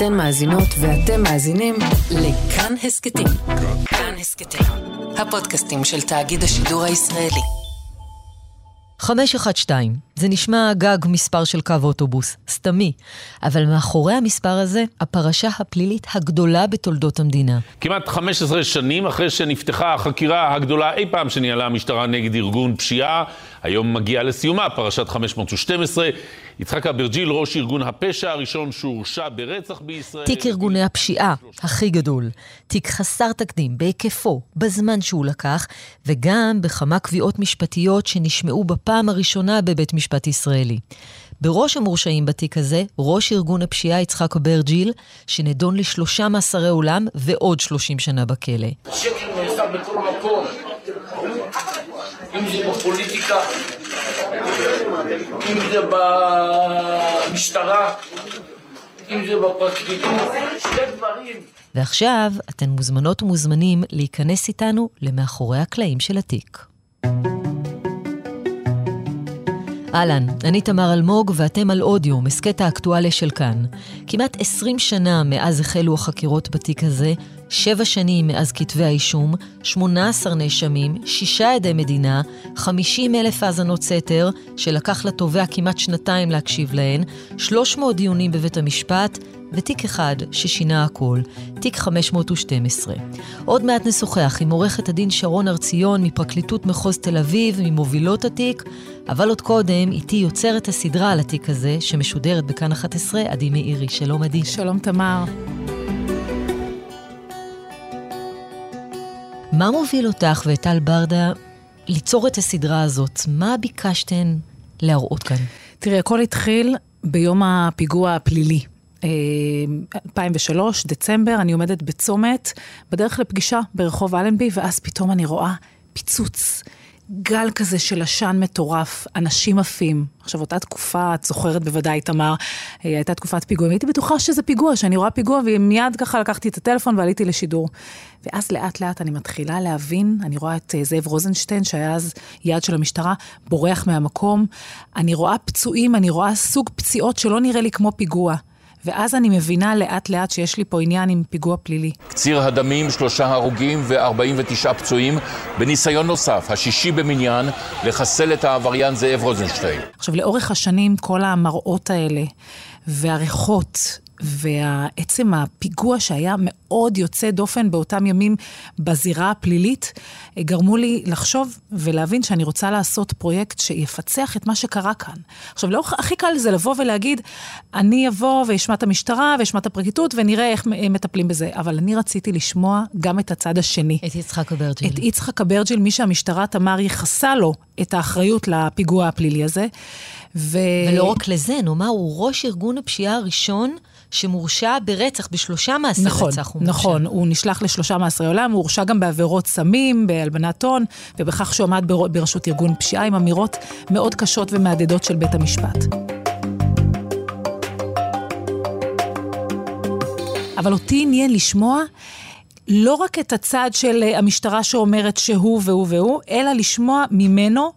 אתן מאזינות ואתם מאזינים לכאן הסכתים. כאן הסכתים, הפודקאסטים של תאגיד השידור הישראלי. 512, זה נשמע גג מספר של קו אוטובוס, סתמי, אבל מאחורי המספר הזה, הפרשה הפלילית הגדולה בתולדות המדינה. כמעט 15 שנים אחרי שנפתחה החקירה הגדולה אי פעם שניהלה המשטרה נגד ארגון פשיעה, היום מגיעה לסיומה פרשת 512. יצחק אברג'יל, ראש ארגון הפשע הראשון שהורשע ברצח בישראל. תיק ארגוני הפשיעה הכי גדול. תיק חסר תקדים בהיקפו, בזמן שהוא לקח, וגם בכמה קביעות משפטיות שנשמעו בפעם הראשונה בבית משפט ישראלי. בראש המורשעים בתיק הזה, ראש ארגון הפשיעה יצחק אברג'יל, שנידון לשלושה מאסרי עולם ועוד שלושים שנה בכלא. השקר נעשה בכל מקום, אם זה בפוליטיקה, אם זה במשטרה, אם זה בפרקליטות, שני דברים. ועכשיו אתן מוזמנות ומוזמנים להיכנס איתנו למאחורי הקלעים של התיק. אהלן, אני תמר אלמוג ואתם על אודיו, מסכת האקטואליה של כאן. כמעט 20 שנה מאז החלו החקירות בתיק הזה, שבע שנים מאז כתבי האישום, 18 נאשמים, שישה עדי מדינה, 50 אלף האזנות סתר, שלקח לתובע כמעט שנתיים להקשיב להן, 300 דיונים בבית המשפט, ותיק אחד ששינה הכל, תיק 512. עוד מעט נשוחח עם עורכת הדין שרון ארציון מפרקליטות מחוז תל אביב, ממובילות התיק, אבל עוד קודם, איתי יוצרת הסדרה על התיק הזה, שמשודרת בכאן 11, עדי מאירי. שלום עדי. שלום תמר. מה מוביל אותך ואת טל ברדה ליצור את הסדרה הזאת? מה ביקשתן להראות כאן? תראי, הכל התחיל ביום הפיגוע הפלילי. 2003, דצמבר, אני עומדת בצומת, בדרך לפגישה ברחוב אלנבי, ואז פתאום אני רואה פיצוץ. גל כזה של עשן מטורף, אנשים עפים. עכשיו, אותה תקופה, את זוכרת בוודאי, תמר, אה, הייתה תקופת פיגועים. הייתי בטוחה שזה פיגוע, שאני רואה פיגוע, ומיד ככה לקחתי את הטלפון ועליתי לשידור. ואז לאט לאט אני מתחילה להבין, אני רואה את אה, זאב רוזנשטיין, שהיה אז יעד של המשטרה, בורח מהמקום. אני רואה פצועים, אני רואה סוג פציעות שלא נראה לי כמו פיגוע. ואז אני מבינה לאט לאט שיש לי פה עניין עם פיגוע פלילי. קציר הדמים, שלושה הרוגים ו-49 פצועים, בניסיון נוסף, השישי במניין, לחסל את העבריין זאב רוזנשטיין. עכשיו, לאורך השנים, כל המראות האלה והריחות ועצם הפיגוע שהיה מאוד יוצא דופן באותם ימים בזירה הפלילית, גרמו לי לחשוב ולהבין שאני רוצה לעשות פרויקט שיפצח את מה שקרה כאן. עכשיו, לא, הכי קל זה לבוא ולהגיד, אני אבוא ואשמע את המשטרה ואשמע את הפרקליטות ונראה איך הם מטפלים בזה. אבל אני רציתי לשמוע גם את הצד השני. את יצחק אברג'יל. את יצחק אברג'יל, מי שהמשטרה, תמר, ייחסה לו את האחריות לפיגוע הפלילי הזה. ו... ולא רק לזה, נאמר, הוא ראש ארגון הפשיעה הראשון שמורשע ברצח, בשלושה מעשי נכון, רצח הוא מורשע. נכון, הוא נשלח לשלושה מעשרי עולם, הוא הורשע גם בעבירות סמים, בהלבנת הון, ובכך שהוא עמד בראשות ארגון פשיעה עם אמירות מאוד קשות ומהדהדות של בית המשפט. אבל אותי עניין לשמוע לא רק את הצד של המשטרה שאומרת שהוא והוא והוא, אלא לשמוע ממנו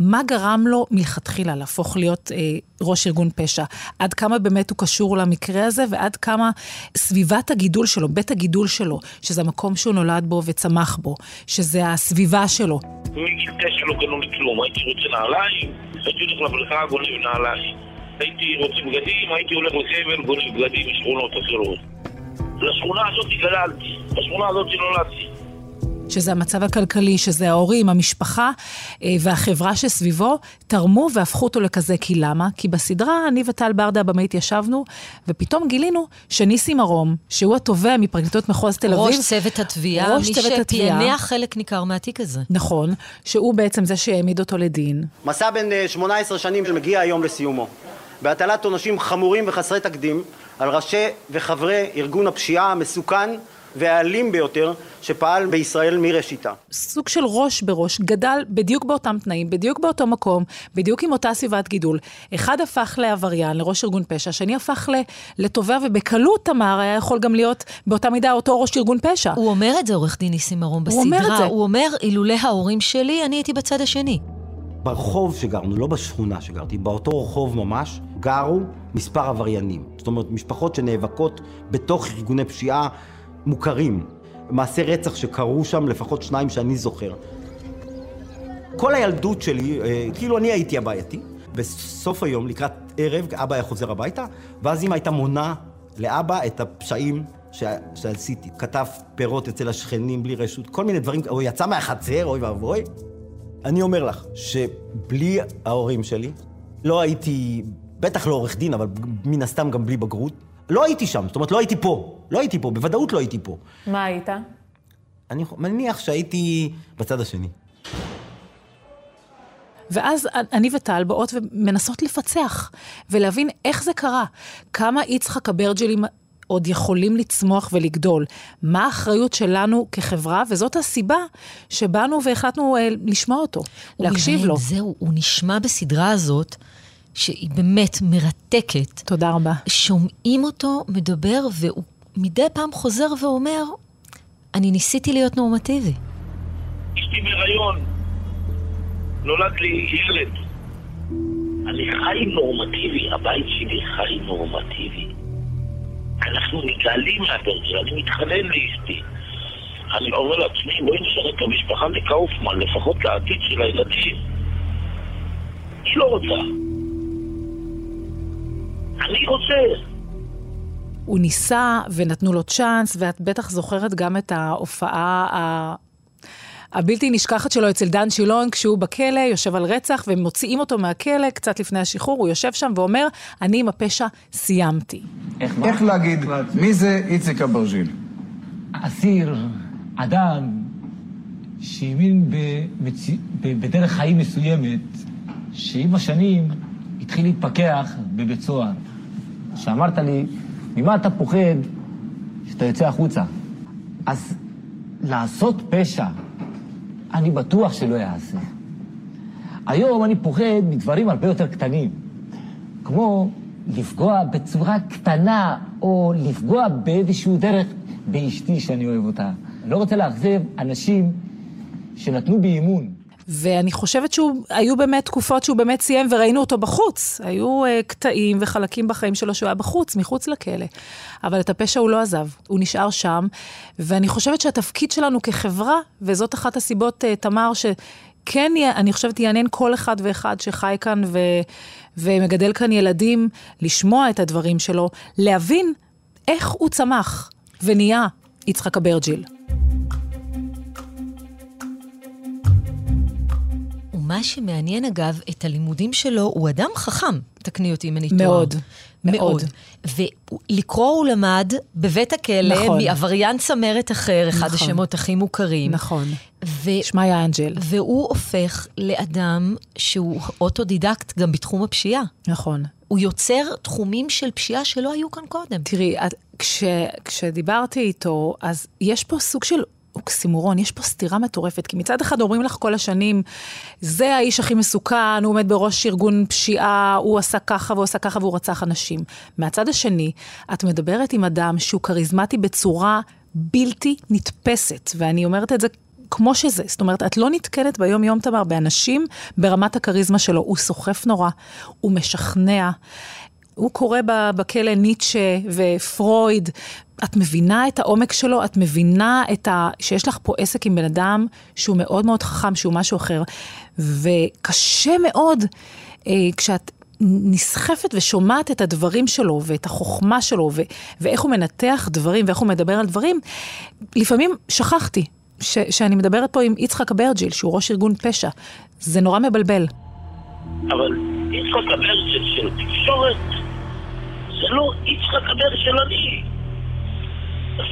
מה גרם לו מלכתחילה להפוך להיות אה, ראש ארגון פשע? עד כמה באמת הוא קשור למקרה הזה, ועד כמה סביבת הגידול שלו, בית הגידול שלו, שזה המקום שהוא נולד בו וצמח בו, שזה הסביבה שלו. מגיל תשע לא קנו לי כלום, הייתי רוצה נעליים, הייתי הולך לבריכה, גונב נעליים. הייתי רוצה בגדים, הייתי הולך לחבל, גונב בגדים משכונות אחרות. לשכונה הזאת גדלתי, לשכונה הזאת נולדתי. שזה המצב הכלכלי, שזה ההורים, המשפחה אה, והחברה שסביבו, תרמו והפכו אותו לכזה. כי למה? כי בסדרה, אני וטל ברדה הבמאית ישבנו, ופתאום גילינו שניסי מרום, שהוא התובע מפרקליטות מחוז תל אביב, ראש צוות התביעה, מי שפענח חלק ניכר מהתיק הזה. נכון, שהוא בעצם זה שהעמיד אותו לדין. מסע בן 18 שנים שמגיע היום לסיומו, בהטלת עונשים חמורים וחסרי תקדים על ראשי וחברי ארגון הפשיעה המסוכן והאלים ביותר שפעל בישראל מראשיתה. סוג של ראש בראש, גדל בדיוק באותם תנאים, בדיוק באותו מקום, בדיוק עם אותה סביבת גידול. אחד הפך לעבריין, לראש ארגון פשע, השני הפך לתובע, ובקלות תמר היה יכול גם להיות באותה מידה אותו ראש ארגון פשע. הוא אומר את זה, עורך דין ניסים מרום בסדרה. הוא אומר את זה. הוא אומר, אילולא ההורים שלי, אני הייתי בצד השני. ברחוב שגרנו, לא בשכונה שגרתי, באותו רחוב ממש, גרו מספר עבריינים. זאת אומרת, משפחות שנאבקות בתוך ארגוני פשיעה מוכרים. מעשי רצח שקרו שם, לפחות שניים שאני זוכר. כל הילדות שלי, אה, כאילו אני הייתי הבעייתי. בסוף היום, לקראת ערב, אבא היה חוזר הביתה, ואז אמא הייתה מונה לאבא את הפשעים ש... שעשיתי. כתב פירות אצל השכנים בלי רשות, כל מיני דברים, או יצא מהחצר, אוי ואבוי. אני אומר לך שבלי ההורים שלי, לא הייתי, בטח לא עורך דין, אבל מן הסתם גם בלי בגרות, לא הייתי שם, זאת אומרת, לא הייתי פה. לא הייתי פה, בוודאות לא הייתי פה. מה היית? אני מניח שהייתי בצד השני. ואז אני וטל באות ומנסות לפצח, ולהבין איך זה קרה. כמה יצחק אברג'לים עוד יכולים לצמוח ולגדול. מה האחריות שלנו כחברה, וזאת הסיבה שבאנו והחלטנו אה, לשמוע אותו, להקשיב לו. זהו, הוא נשמע בסדרה הזאת. שהיא באמת מרתקת. תודה רבה. שומעים אותו מדבר, והוא מדי פעם חוזר ואומר, אני ניסיתי להיות נורמטיבי. אשתי בהיריון, נולד לי ילד. אני חי נורמטיבי, הבית שלי חי נורמטיבי. אנחנו מתעלים מהדרך, אני מתחנן לאשתי. אני אומר לעצמי, בואי נשאר את המשפחה לקאופמן, לפחות לעתיד של הילדים. היא לא רוצה. אני רוצה. הוא ניסה ונתנו לו צ'אנס, ואת בטח זוכרת גם את ההופעה ה... הבלתי נשכחת שלו אצל דן שילון, כשהוא בכלא, יושב על רצח, ומוציאים אותו מהכלא קצת לפני השחרור, הוא יושב שם ואומר, אני עם הפשע סיימתי. איך, איך להגיד, מי זה איציק אברג'יל? אסיר, אדם, שהאמין במצ... בדרך חיים מסוימת, שעם השנים התחיל להתפכח בבית סוהר. שאמרת לי, ממה אתה פוחד שאתה יוצא החוצה? אז לעשות פשע, אני בטוח שלא יעשה. היום אני פוחד מדברים הרבה יותר קטנים, כמו לפגוע בצורה קטנה, או לפגוע באיזשהו דרך באשתי שאני אוהב אותה. אני לא רוצה לאכזב אנשים שנתנו בי אמון. ואני חושבת שהיו באמת תקופות שהוא באמת סיים וראינו אותו בחוץ. היו uh, קטעים וחלקים בחיים שלו שהוא היה בחוץ, מחוץ לכלא. אבל את הפשע הוא לא עזב, הוא נשאר שם. ואני חושבת שהתפקיד שלנו כחברה, וזאת אחת הסיבות, uh, תמר, שכן, אני חושבת, יעניין כל אחד ואחד שחי כאן ו... ומגדל כאן ילדים, לשמוע את הדברים שלו, להבין איך הוא צמח ונהיה יצחק אברג'יל. מה שמעניין, אגב, את הלימודים שלו, הוא אדם חכם, תקני אותי אם אני טועה. מאוד. מאוד. ולקרוא הוא למד בבית הכלא, נכון. מעבריין צמרת אחר, אחד נכון. השמות הכי מוכרים. נכון. ו... שמעיה אנג'ל. והוא הופך לאדם שהוא אוטודידקט גם בתחום הפשיעה. נכון. הוא יוצר תחומים של פשיעה שלא היו כאן קודם. תראי, כש, כשדיברתי איתו, אז יש פה סוג של אוקסימורון, יש פה סתירה מטורפת, כי מצד אחד אומרים לך כל השנים, זה האיש הכי מסוכן, הוא עומד בראש ארגון פשיעה, הוא עשה ככה והוא עשה ככה והוא רצח אנשים. מהצד השני, את מדברת עם אדם שהוא כריזמטי בצורה בלתי נתפסת, ואני אומרת את זה כמו שזה. זאת אומרת, את לא נתקלת ביום-יום, תמר, באנשים ברמת הכריזמה שלו. הוא סוחף נורא, הוא משכנע. הוא קורא בכלא ניטשה ופרויד. את מבינה את העומק שלו, את מבינה את ה... שיש לך פה עסק עם בן אדם שהוא מאוד מאוד חכם, שהוא משהו אחר. וקשה מאוד אה, כשאת נסחפת ושומעת את הדברים שלו ואת החוכמה שלו ו- ואיך הוא מנתח דברים ואיך הוא מדבר על דברים, לפעמים שכחתי ש- שאני מדברת פה עם יצחק אברג'יל, שהוא ראש ארגון פשע. זה נורא מבלבל. אבל יצחק אברג'יל של תקשורת זה לא יצחק אבר של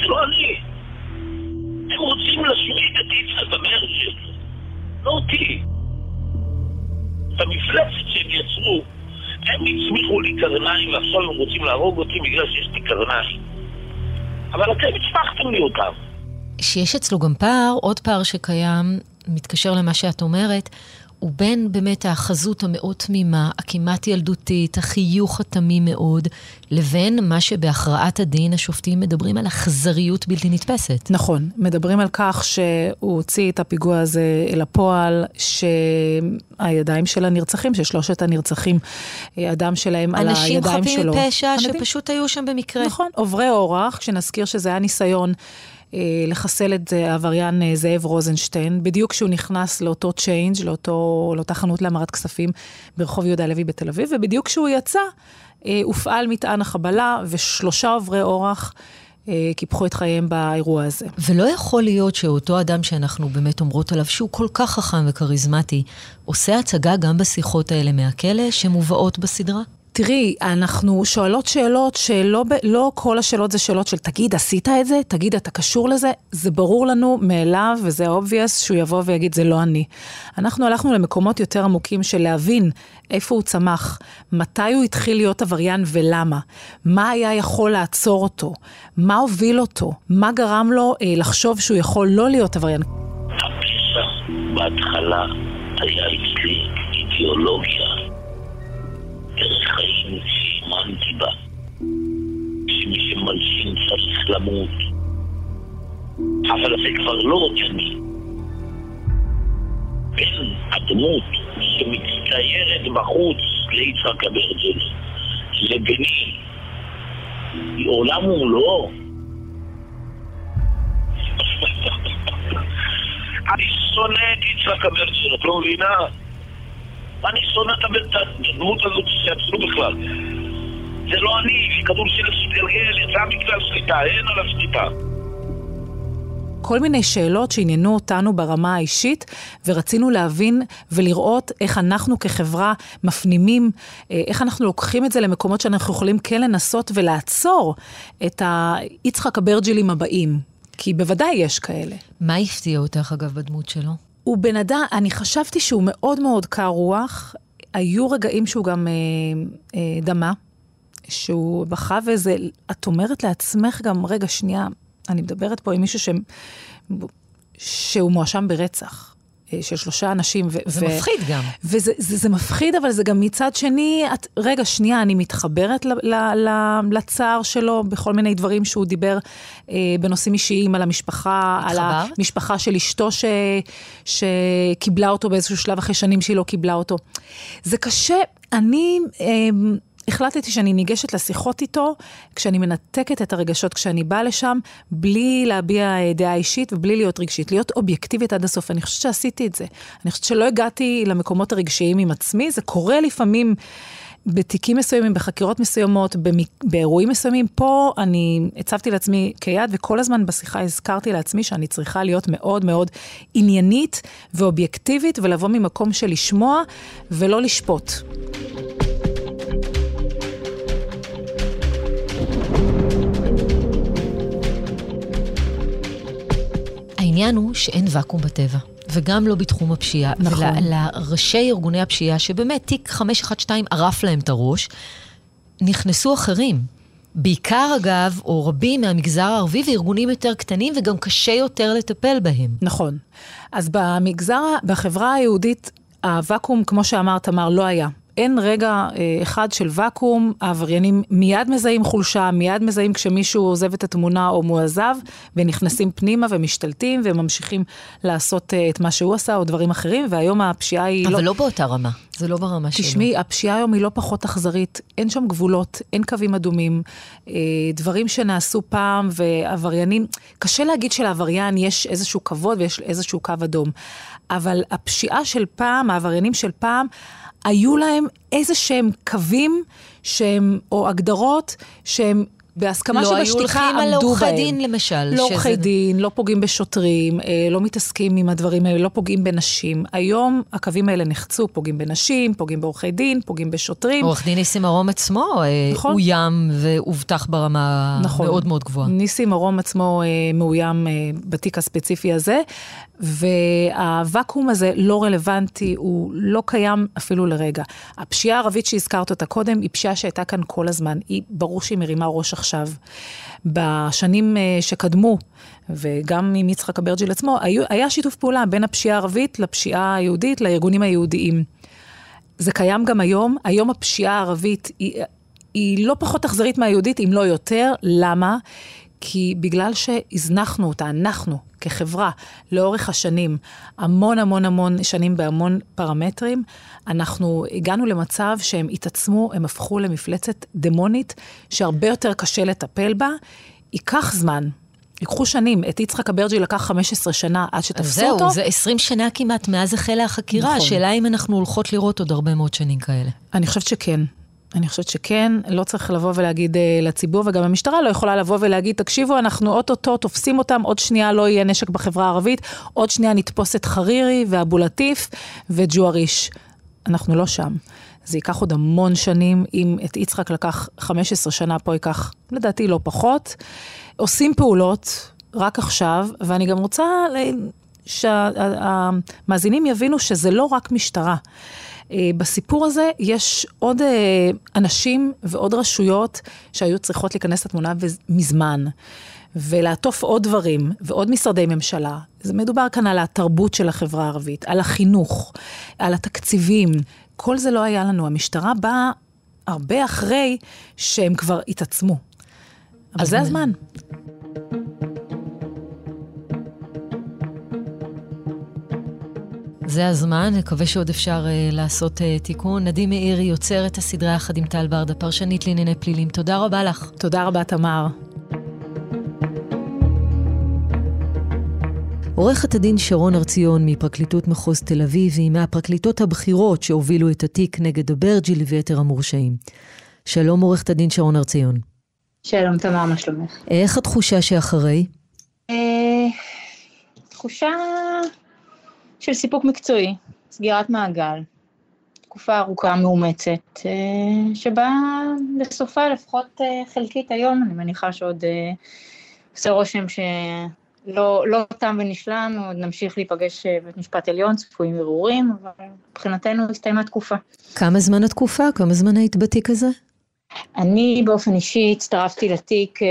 לא אני. הם רוצים להשמיד את יצחק אבר של... לא אותי. את המפלצת שהם יצרו, הם הצמיחו לי קרניים ועכשיו הם רוצים להרוג אותי בגלל שיש לי קרניים. אבל אתם הצמחתם לי אותם. שיש אצלו גם פער, עוד פער שקיים, מתקשר למה שאת אומרת, ובין באמת האחזות המאוד תמימה, הכמעט ילדותית, החיוך התמים מאוד, לבין מה שבהכרעת הדין השופטים מדברים על אכזריות בלתי נתפסת. נכון, מדברים על כך שהוא הוציא את הפיגוע הזה אל הפועל, שהידיים של הנרצחים, של שלושת הנרצחים, הדם שלהם על הידיים שלו. אנשים חפים מפשע שפשוט היו שם במקרה. נכון, עוברי אורח, כשנזכיר שזה היה ניסיון. אה, לחסל את העבריין אה, זאב רוזנשטיין, בדיוק כשהוא נכנס לאותו צ'יינג', לאותו, לאותה חנות להמרת כספים ברחוב יהודה לוי בתל אביב, ובדיוק כשהוא יצא, אה, הופעל מטען החבלה ושלושה עוברי אורח. קיפחו את חייהם באירוע הזה. ולא יכול להיות שאותו אדם שאנחנו באמת אומרות עליו שהוא כל כך חכם וכריזמטי, עושה הצגה גם בשיחות האלה מהכלא שמובאות בסדרה? תראי, אנחנו שואלות שאלות שלא לא כל השאלות זה שאלות של תגיד, עשית את זה? תגיד, אתה קשור לזה? זה ברור לנו מאליו, וזה obvious, שהוא יבוא ויגיד, זה לא אני. אנחנו הלכנו למקומות יותר עמוקים של להבין איפה הוא צמח, מתי הוא התחיל להיות עבריין ולמה, מה היה יכול לעצור אותו, מה הוביל אותו, מה גרם לו אה, לחשוב שהוא יכול לא להיות עבריין. הפשע בהתחלה היה אצלי אידיאולוגיה. שמי שמלשין צריך למות. אבל זה כבר לא אני. בין הדמות שמצטיירת בחוץ ליצחק אברג'ל לביני, היא עולם ומלואו. אני שונא את יצחק אברג'ל, את לא מבינה? אני שונא את הדמות הזאת שיצרו בכלל. זה לא אני, כדור שלג מתגלגל, יצא מכלל שליטה, אין עליו שליטה. כל מיני שאלות שעניינו אותנו ברמה האישית, ורצינו להבין ולראות איך אנחנו כחברה מפנימים, אה, איך אנחנו לוקחים את זה למקומות שאנחנו יכולים כן לנסות ולעצור את היצחק אברג'ילים הבאים. כי בוודאי יש כאלה. מה הפתיע אותך, אגב, בדמות שלו? הוא בן אדם, אני חשבתי שהוא מאוד מאוד קר רוח. היו רגעים שהוא גם אה, אה, דמה, שהוא בכה וזה, את אומרת לעצמך גם, רגע, שנייה, אני מדברת פה עם מישהו ש... שהוא מואשם ברצח. אה, של שלושה אנשים. ו- זה ו- מפחיד גם. וזה זה, זה מפחיד, אבל זה גם מצד שני, את, רגע, שנייה, אני מתחברת ל- ל- ל- לצער שלו בכל מיני דברים שהוא דיבר אה, בנושאים אישיים על המשפחה, התחברת? על המשפחה של אשתו ש- שקיבלה אותו באיזשהו שלב אחרי שנים שהיא לא קיבלה אותו. זה קשה, אני... אה, החלטתי שאני ניגשת לשיחות איתו כשאני מנתקת את הרגשות, כשאני באה לשם, בלי להביע אה, דעה אישית ובלי להיות רגשית, להיות אובייקטיבית עד הסוף. אני חושבת שעשיתי את זה. אני חושבת שלא הגעתי למקומות הרגשיים עם עצמי, זה קורה לפעמים. בתיקים מסוימים, בחקירות מסוימות, באירועים מסוימים, פה אני הצבתי לעצמי כיד, וכל הזמן בשיחה הזכרתי לעצמי שאני צריכה להיות מאוד מאוד עניינית ואובייקטיבית, ולבוא ממקום של לשמוע ולא לשפוט. העניין הוא שאין ואקום בטבע, וגם לא בתחום הפשיעה. נכון. ולראשי ארגוני הפשיעה, שבאמת תיק 512 ערף להם את הראש, נכנסו אחרים. בעיקר, אגב, או רבים מהמגזר הערבי וארגונים יותר קטנים, וגם קשה יותר לטפל בהם. נכון. אז במגזר, בחברה היהודית, הוואקום, כמו שאמרת, תמר, לא היה. אין רגע אה, אחד של ואקום, העבריינים מיד מזהים חולשה, מיד מזהים כשמישהו עוזב את התמונה או מועזב, ונכנסים פנימה ומשתלטים וממשיכים לעשות אה, את מה שהוא עשה או דברים אחרים, והיום הפשיעה היא אבל לא... אבל לא באותה רמה, זה לא ברמה שלו. תשמעי, הפשיעה היום היא לא פחות אכזרית, אין שם גבולות, אין קווים אדומים, אה, דברים שנעשו פעם ועבריינים, קשה להגיד שלעבריין יש איזשהו כבוד ויש איזשהו קו אדום, אבל הפשיעה של פעם, העבריינים של פעם, היו להם איזה שהם קווים שהם, או הגדרות שהם בהסכמה לא שבשתיקה עמדו בהם. לא היו הולכים על עורכי דין למשל. לא עורכי שזה... דין, לא פוגעים בשוטרים, אה, לא מתעסקים עם הדברים האלה, לא פוגעים בנשים. היום הקווים האלה נחצו, פוגעים בנשים, פוגעים בעורכי דין, פוגעים בשוטרים. עורך דין ניסים מרום עצמו אה, נכון. אוים ואובטח ברמה נכון. מאוד מאוד גבוהה. ניסים מרום עצמו אה, מאוים בתיק הספציפי הזה, והוואקום הזה לא רלוונטי, הוא לא קיים אפילו לרגע. הפשיעה הערבית שהזכרת אותה קודם, היא פשיעה שהייתה כאן כל הזמן. היא, ברור שהיא מרימה ראש עכשיו. עכשיו. בשנים אה, שקדמו, וגם עם יצחק אברג'יל עצמו, היה שיתוף פעולה בין הפשיעה הערבית לפשיעה היהודית, לארגונים היהודיים. זה קיים גם היום. היום הפשיעה הערבית היא, היא לא פחות אכזרית מהיהודית, אם לא יותר. למה? כי בגלל שהזנחנו אותה, אנחנו, כחברה, לאורך השנים, המון המון המון שנים בהמון פרמטרים, אנחנו הגענו למצב שהם התעצמו, הם הפכו למפלצת דמונית, שהרבה יותר קשה לטפל בה. ייקח זמן, ייקחו שנים. את יצחק אברג'י לקח 15 שנה עד שתפסו זהו, אותו. זהו, זה 20 שנה כמעט מאז החלה החקירה. נכון. השאלה אם אנחנו הולכות לראות עוד הרבה מאוד שנים כאלה. אני חושבת שכן. אני חושבת שכן, לא צריך לבוא ולהגיד uh, לציבור, וגם המשטרה לא יכולה לבוא ולהגיד, תקשיבו, אנחנו אוטוטו תופסים אותם, עוד שנייה לא יהיה נשק בחברה הערבית, עוד שנייה נתפוס את חרירי ואבו לטיף וג'ואריש. אנחנו לא שם. זה ייקח עוד המון שנים, אם את יצחק לקח 15 שנה, פה ייקח, לדעתי, לא פחות. עושים פעולות רק עכשיו, ואני גם רוצה שהמאזינים יבינו שזה לא רק משטרה. אה, בסיפור הזה יש עוד אה, אנשים ועוד רשויות שהיו צריכות להיכנס לתמונה מזמן. ולעטוף עוד דברים ועוד משרדי ממשלה. זה מדובר כאן על התרבות של החברה הערבית, על החינוך, על התקציבים. כל זה לא היה לנו. המשטרה באה הרבה אחרי שהם כבר התעצמו. אבל זה הזמן. זה הזמן, נקווה שעוד אפשר uh, לעשות uh, תיקון. נדים מאירי יוצרת הסדרה יחד עם טל ברדה, פרשנית לענייני פלילים. תודה רבה לך. תודה רבה, תמר. עורכת הדין שרון ארציון מפרקליטות מחוז תל אביב היא מהפרקליטות הבכירות שהובילו את התיק נגד אברג'יל ויתר המורשעים. שלום עורכת הדין שרון ארציון. שלום תמר, מה שלומך? איך התחושה שאחרי? אה, תחושה של סיפוק מקצועי, סגירת מעגל, תקופה ארוכה מאומצת, אה, שבאה לסופה לפחות אה, חלקית היום, אני מניחה שעוד אה, עושה רושם שלא לא תם ונשלם, עוד נמשיך להיפגש בבית משפט עליון, צפויים ערעורים, אבל מבחינתנו הסתיימה תקופה. כמה זמן התקופה? כמה זמן היית בתיק הזה? אני באופן אישי הצטרפתי לתיק אה,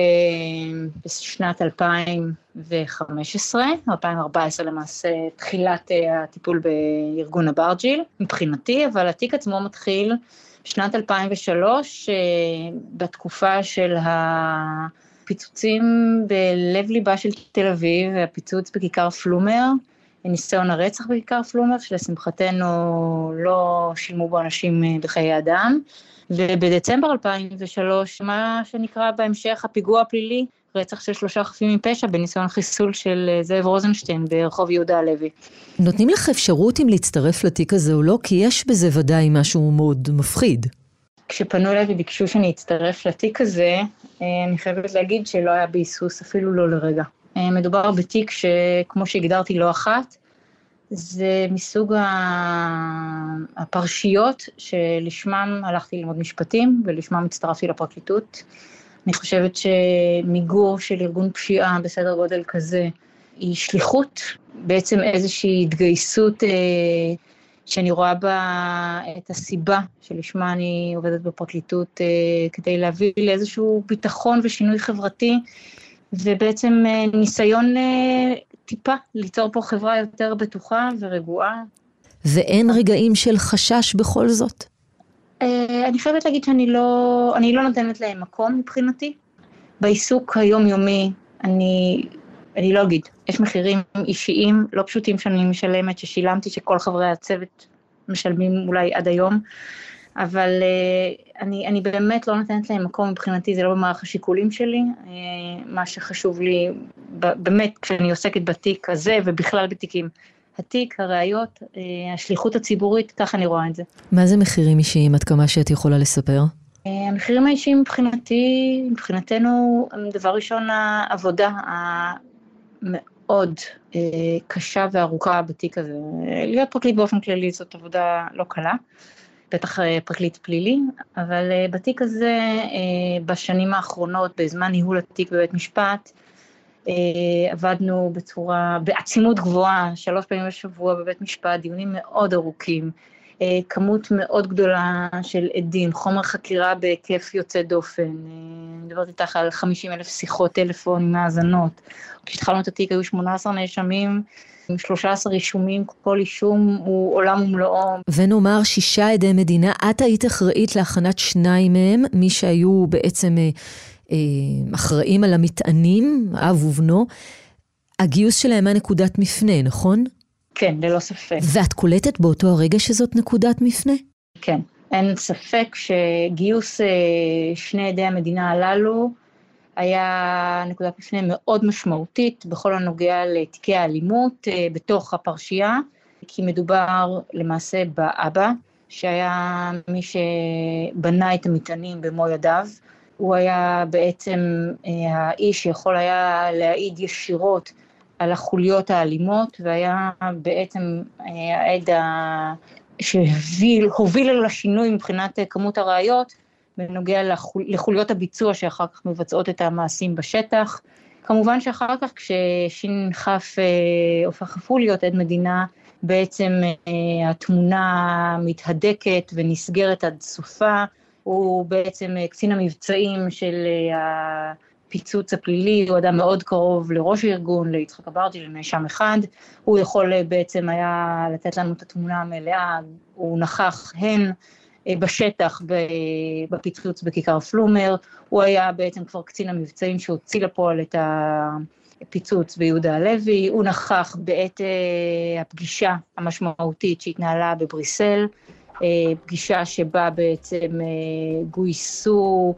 בשנת 2015, 2014 למעשה, תחילת אה, הטיפול בארגון הברג'יל, מבחינתי, אבל התיק עצמו מתחיל בשנת 2003, אה, בתקופה של הפיצוצים בלב ליבה של תל אביב, הפיצוץ בכיכר פלומר, ניסיון הרצח בכיכר פלומר, שלשמחתנו לא שילמו בו אנשים בחיי אדם. ובדצמבר 2003, מה שנקרא בהמשך הפיגוע הפלילי, רצח של שלושה חפים מפשע בניסיון חיסול של אה, זאב רוזנשטיין ברחוב יהודה הלוי. נותנים לך אפשרות אם להצטרף לתיק הזה או לא? כי יש בזה ודאי משהו מאוד מפחיד. כשפנו אליי וביקשו שאני אצטרף לתיק הזה, אה, אני חייבת להגיד שלא היה ביסוס אפילו לא לרגע. אה, מדובר בתיק שכמו שהגדרתי לא אחת, זה מסוג הפרשיות שלשמם הלכתי ללמוד משפטים ולשמם הצטרפתי לפרקליטות. אני חושבת שמיגור של ארגון פשיעה בסדר גודל כזה היא שליחות, בעצם איזושהי התגייסות אה, שאני רואה בה את הסיבה שלשמה אני עובדת בפרקליטות, אה, כדי להביא לאיזשהו ביטחון ושינוי חברתי, ובעצם אה, ניסיון אה, טיפה ליצור פה חברה יותר בטוחה ורגועה. ואין רגעים של חשש בכל זאת? אה, אני חייבת להגיד שאני לא, אני לא נותנת להם מקום מבחינתי. בעיסוק היומיומי, אני, אני לא אגיד, יש מחירים אישיים לא פשוטים שאני משלמת, ששילמתי, שכל חברי הצוות משלמים אולי עד היום. אבל uh, אני, אני באמת לא נותנת להם מקום מבחינתי, זה לא במערך השיקולים שלי. Uh, מה שחשוב לי, באמת, כשאני עוסקת בתיק הזה ובכלל בתיקים, התיק, הראיות, uh, השליחות הציבורית, ככה אני רואה את זה. מה זה מחירים אישיים, עד כמה שאת יכולה לספר? Uh, המחירים האישיים מבחינתי, מבחינתנו, דבר ראשון, העבודה המאוד uh, קשה וארוכה בתיק הזה. להיות פרקליט באופן כללי זאת עבודה לא קלה. בטח אה, פרקליט פלילי, אבל אה, בתיק הזה, אה, בשנים האחרונות, בזמן ניהול התיק בבית משפט, עבדנו בצורה, בעצימות גבוהה, שלוש פעמים בשבוע בבית משפט, דיונים מאוד ארוכים, כמות מאוד גדולה של עדים, חומר חקירה בהיקף יוצא דופן, אני מדברת איתך על 50 אלף שיחות טלפון עם האזנות, כשהתחלנו את התיק היו 18 נאשמים, עם 13 רישומים, כל אישום הוא עולם ומלואו. ונאמר שישה עדי מדינה, את היית אחראית להכנת שניים מהם, מי שהיו בעצם אה, אה, אחראים על המטענים, אב ובנו. הגיוס שלהם היה נקודת מפנה, נכון? כן, ללא ספק. ואת קולטת באותו הרגע שזאת נקודת מפנה? כן, אין ספק שגיוס אה, שני עדי המדינה הללו היה נקודת מפנה מאוד משמעותית בכל הנוגע לתיקי האלימות אה, בתוך הפרשייה, כי מדובר למעשה באבא, שהיה מי שבנה את המטענים במו ידיו. הוא היה בעצם אה, האיש שיכול היה להעיד ישירות על החוליות האלימות, והיה בעצם אה, העד שהוביל לשינוי מבחינת כמות הראיות בנוגע לחול, לחוליות הביצוע שאחר כך מבצעות את המעשים בשטח. כמובן שאחר כך כשש"כ אה, הופך אף הוא להיות עד מדינה, בעצם אה, התמונה מתהדקת ונסגרת עד סופה, הוא בעצם קצין המבצעים של הפיצוץ הפלילי, הוא אדם מאוד קרוב לראש הארגון, ליצחק אברטי, לנאשם אחד, הוא יכול בעצם היה לתת לנו את התמונה המלאה, הוא נכח הן. אה, בשטח בפיצוץ בכיכר פלומר, הוא היה בעצם כבר קצין המבצעים שהוציא לפועל את הפיצוץ ביהודה הלוי, הוא נכח בעת אה, הפגישה המשמעותית שהתנהלה בבריסל, אה, פגישה שבה בעצם גויסו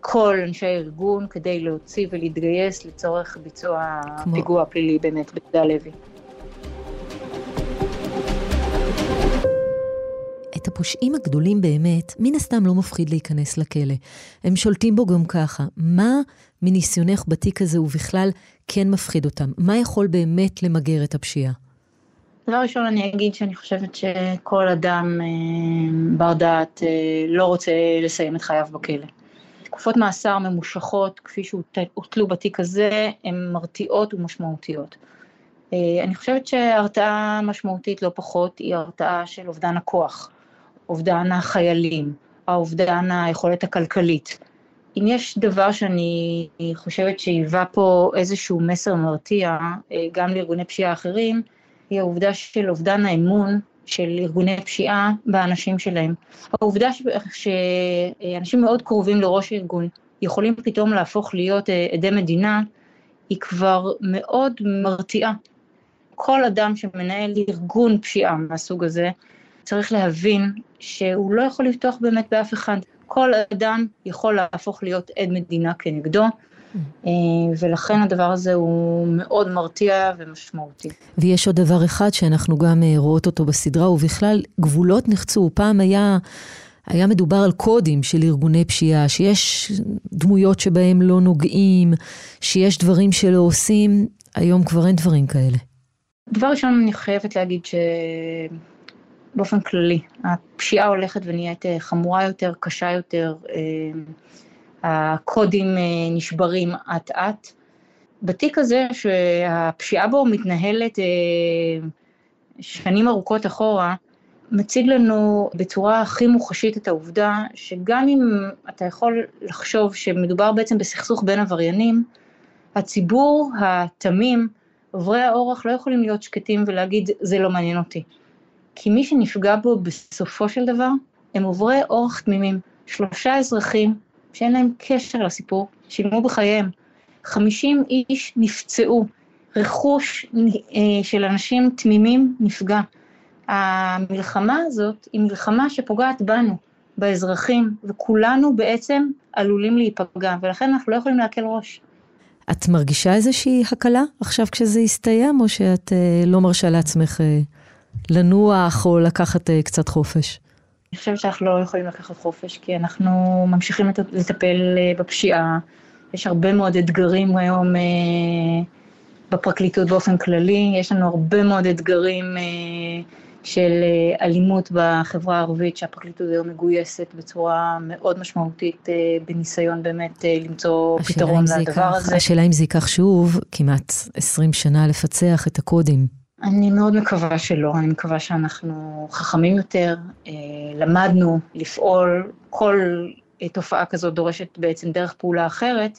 כל אנשי הארגון כדי להוציא ולהתגייס לצורך ביצוע כמו... פיגוע פלילי באמת ביהודה הלוי. הפושעים הגדולים באמת, מן הסתם לא מפחיד להיכנס לכלא. הם שולטים בו גם ככה. מה מניסיונך בתיק הזה ובכלל כן מפחיד אותם? מה יכול באמת למגר את הפשיעה? דבר ראשון אני אגיד שאני חושבת שכל אדם אה, בר דעת אה, לא רוצה לסיים את חייו בכלא. תקופות מאסר ממושכות, כפי שהוטלו בתיק הזה, הן מרתיעות ומשמעותיות. אה, אני חושבת שהרתעה משמעותית לא פחות היא הרתעה של אובדן הכוח. אובדן החיילים, האובדן היכולת הכלכלית. אם יש דבר שאני חושבת שהיווה פה איזשהו מסר מרתיע, אה, גם לארגוני פשיעה אחרים, היא העובדה של אובדן האמון של ארגוני פשיעה באנשים שלהם. העובדה שאנשים מאוד קרובים לראש הארגון יכולים פתאום להפוך להיות אה, עדי מדינה, היא כבר מאוד מרתיעה. כל אדם שמנהל ארגון פשיעה מהסוג הזה, צריך להבין שהוא לא יכול לפתוח באמת באף אחד. כל אדם יכול להפוך להיות עד מדינה כנגדו, אה, ולכן הדבר הזה הוא מאוד מרתיע ומשמעותי. ויש עוד דבר אחד שאנחנו גם אה, רואות אותו בסדרה, ובכלל, גבולות נחצו. פעם היה... היה מדובר על קודים של ארגוני פשיעה, שיש דמויות שבהם לא נוגעים, שיש דברים שלא עושים, היום כבר אין דברים כאלה. דבר ראשון, אני חייבת להגיד ש... באופן כללי. הפשיעה הולכת ונהיית אה, חמורה יותר, קשה יותר, אה, הקודים אה, נשברים אט-אט. בתיק הזה, שהפשיעה בו מתנהלת שנים ארוכות אחורה, מציג לנו בצורה הכי מוחשית את העובדה שגם אם אתה יכול לחשוב שמדובר בעצם בסכסוך בין עבריינים, הציבור התמים, עוברי האורח לא יכולים להיות שקטים ולהגיד זה לא מעניין אותי. כי מי שנפגע בו בסופו של דבר, הם עוברי אורח תמימים. שלושה אזרחים שאין להם קשר לסיפור, שילמו בחייהם. 50 איש נפצעו, רכוש אה, של אנשים תמימים נפגע. המלחמה הזאת היא מלחמה שפוגעת בנו, באזרחים, וכולנו בעצם עלולים להיפגע, ולכן אנחנו לא יכולים להקל ראש. את מרגישה איזושהי הקלה עכשיו כשזה יסתיים, או שאת אה, לא מרשה לעצמך אה, לנוח או לקחת uh, קצת חופש? אני חושבת שאנחנו לא יכולים לקחת חופש, כי אנחנו ממשיכים לטפל uh, בפשיעה. יש הרבה מאוד אתגרים היום uh, בפרקליטות באופן כללי, יש לנו הרבה מאוד אתגרים של אלימות בחברה הערבית, שהפרקליטות היום מגויסת בצורה מאוד משמעותית בניסיון באמת למצוא פתרון לדבר הזה. השאלה אם זה ייקח שוב כמעט 20 שנה לפצח את הקודים. אני מאוד מקווה שלא, אני מקווה שאנחנו חכמים יותר, אה, למדנו לפעול, כל אה, תופעה כזאת דורשת בעצם דרך פעולה אחרת,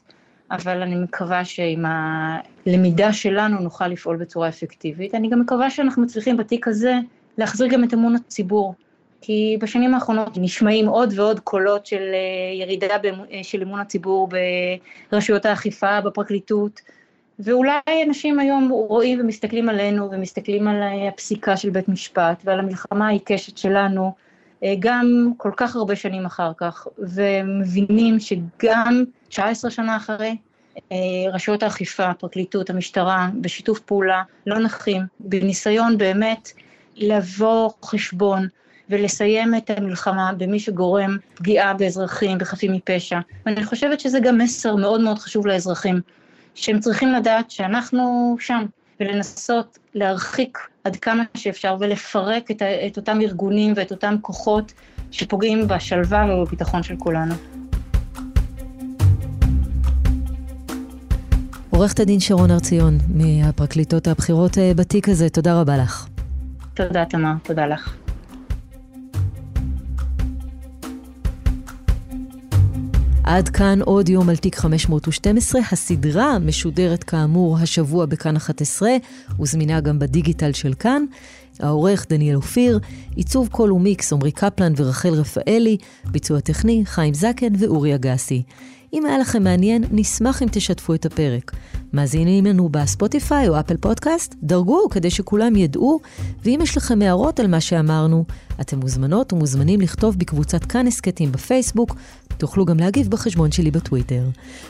אבל אני מקווה שעם הלמידה שלנו נוכל לפעול בצורה אפקטיבית. אני גם מקווה שאנחנו מצליחים בתיק הזה להחזיר גם את אמון הציבור. כי בשנים האחרונות נשמעים עוד ועוד קולות של אה, ירידה של אמון הציבור ברשויות האכיפה, בפרקליטות, ואולי אנשים היום רואים ומסתכלים עלינו ומסתכלים על הפסיקה של בית משפט ועל המלחמה העיקשת שלנו, אה, גם כל כך הרבה שנים אחר כך, ומבינים שגם 19 שנה אחרי, אה, רשויות האכיפה, הפרקליטות, המשטרה, בשיתוף פעולה, לא נחים, בניסיון באמת לבוא חשבון ולסיים את המלחמה במי שגורם פגיעה באזרחים, בחפים מפשע. ואני חושבת שזה גם מסר מאוד מאוד חשוב לאזרחים, שהם צריכים לדעת שאנחנו שם, ולנסות להרחיק עד כמה שאפשר ולפרק את, את אותם ארגונים ואת אותם כוחות שפוגעים בשלווה ובביטחון של כולנו. עורכת הדין שרון הר ציון, מהפרקליטות הבכירות אה, בתיק הזה, תודה רבה לך. תודה, תמר, תודה לך. עד כאן עוד יום על תיק 512. הסדרה משודרת כאמור השבוע בכאן 11, וזמינה גם בדיגיטל של כאן. העורך דניאל אופיר, עיצוב קול ומיקס עמרי קפלן ורחל רפאלי, ביצוע טכני חיים זקן ואורי אגסי. אם היה לכם מעניין, נשמח אם תשתפו את הפרק. מאזינים לנו בספוטיפיי או אפל פודקאסט? דרגו כדי שכולם ידעו, ואם יש לכם הערות על מה שאמרנו, אתם מוזמנות ומוזמנים לכתוב בקבוצת כאן הסכתים בפייסבוק, תוכלו גם להגיב בחשבון שלי בטוויטר.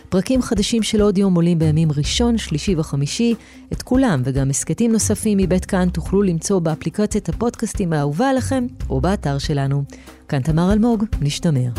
פרקים חדשים של עוד יום עולים בימים ראשון, שלישי וחמישי. את כולם וגם הסכתים נוספים מבית כאן תוכלו למצוא באפליקציית הפודקאסטים האהובה עליכם או באתר שלנו. כאן תמר אלמוג, נשתמר.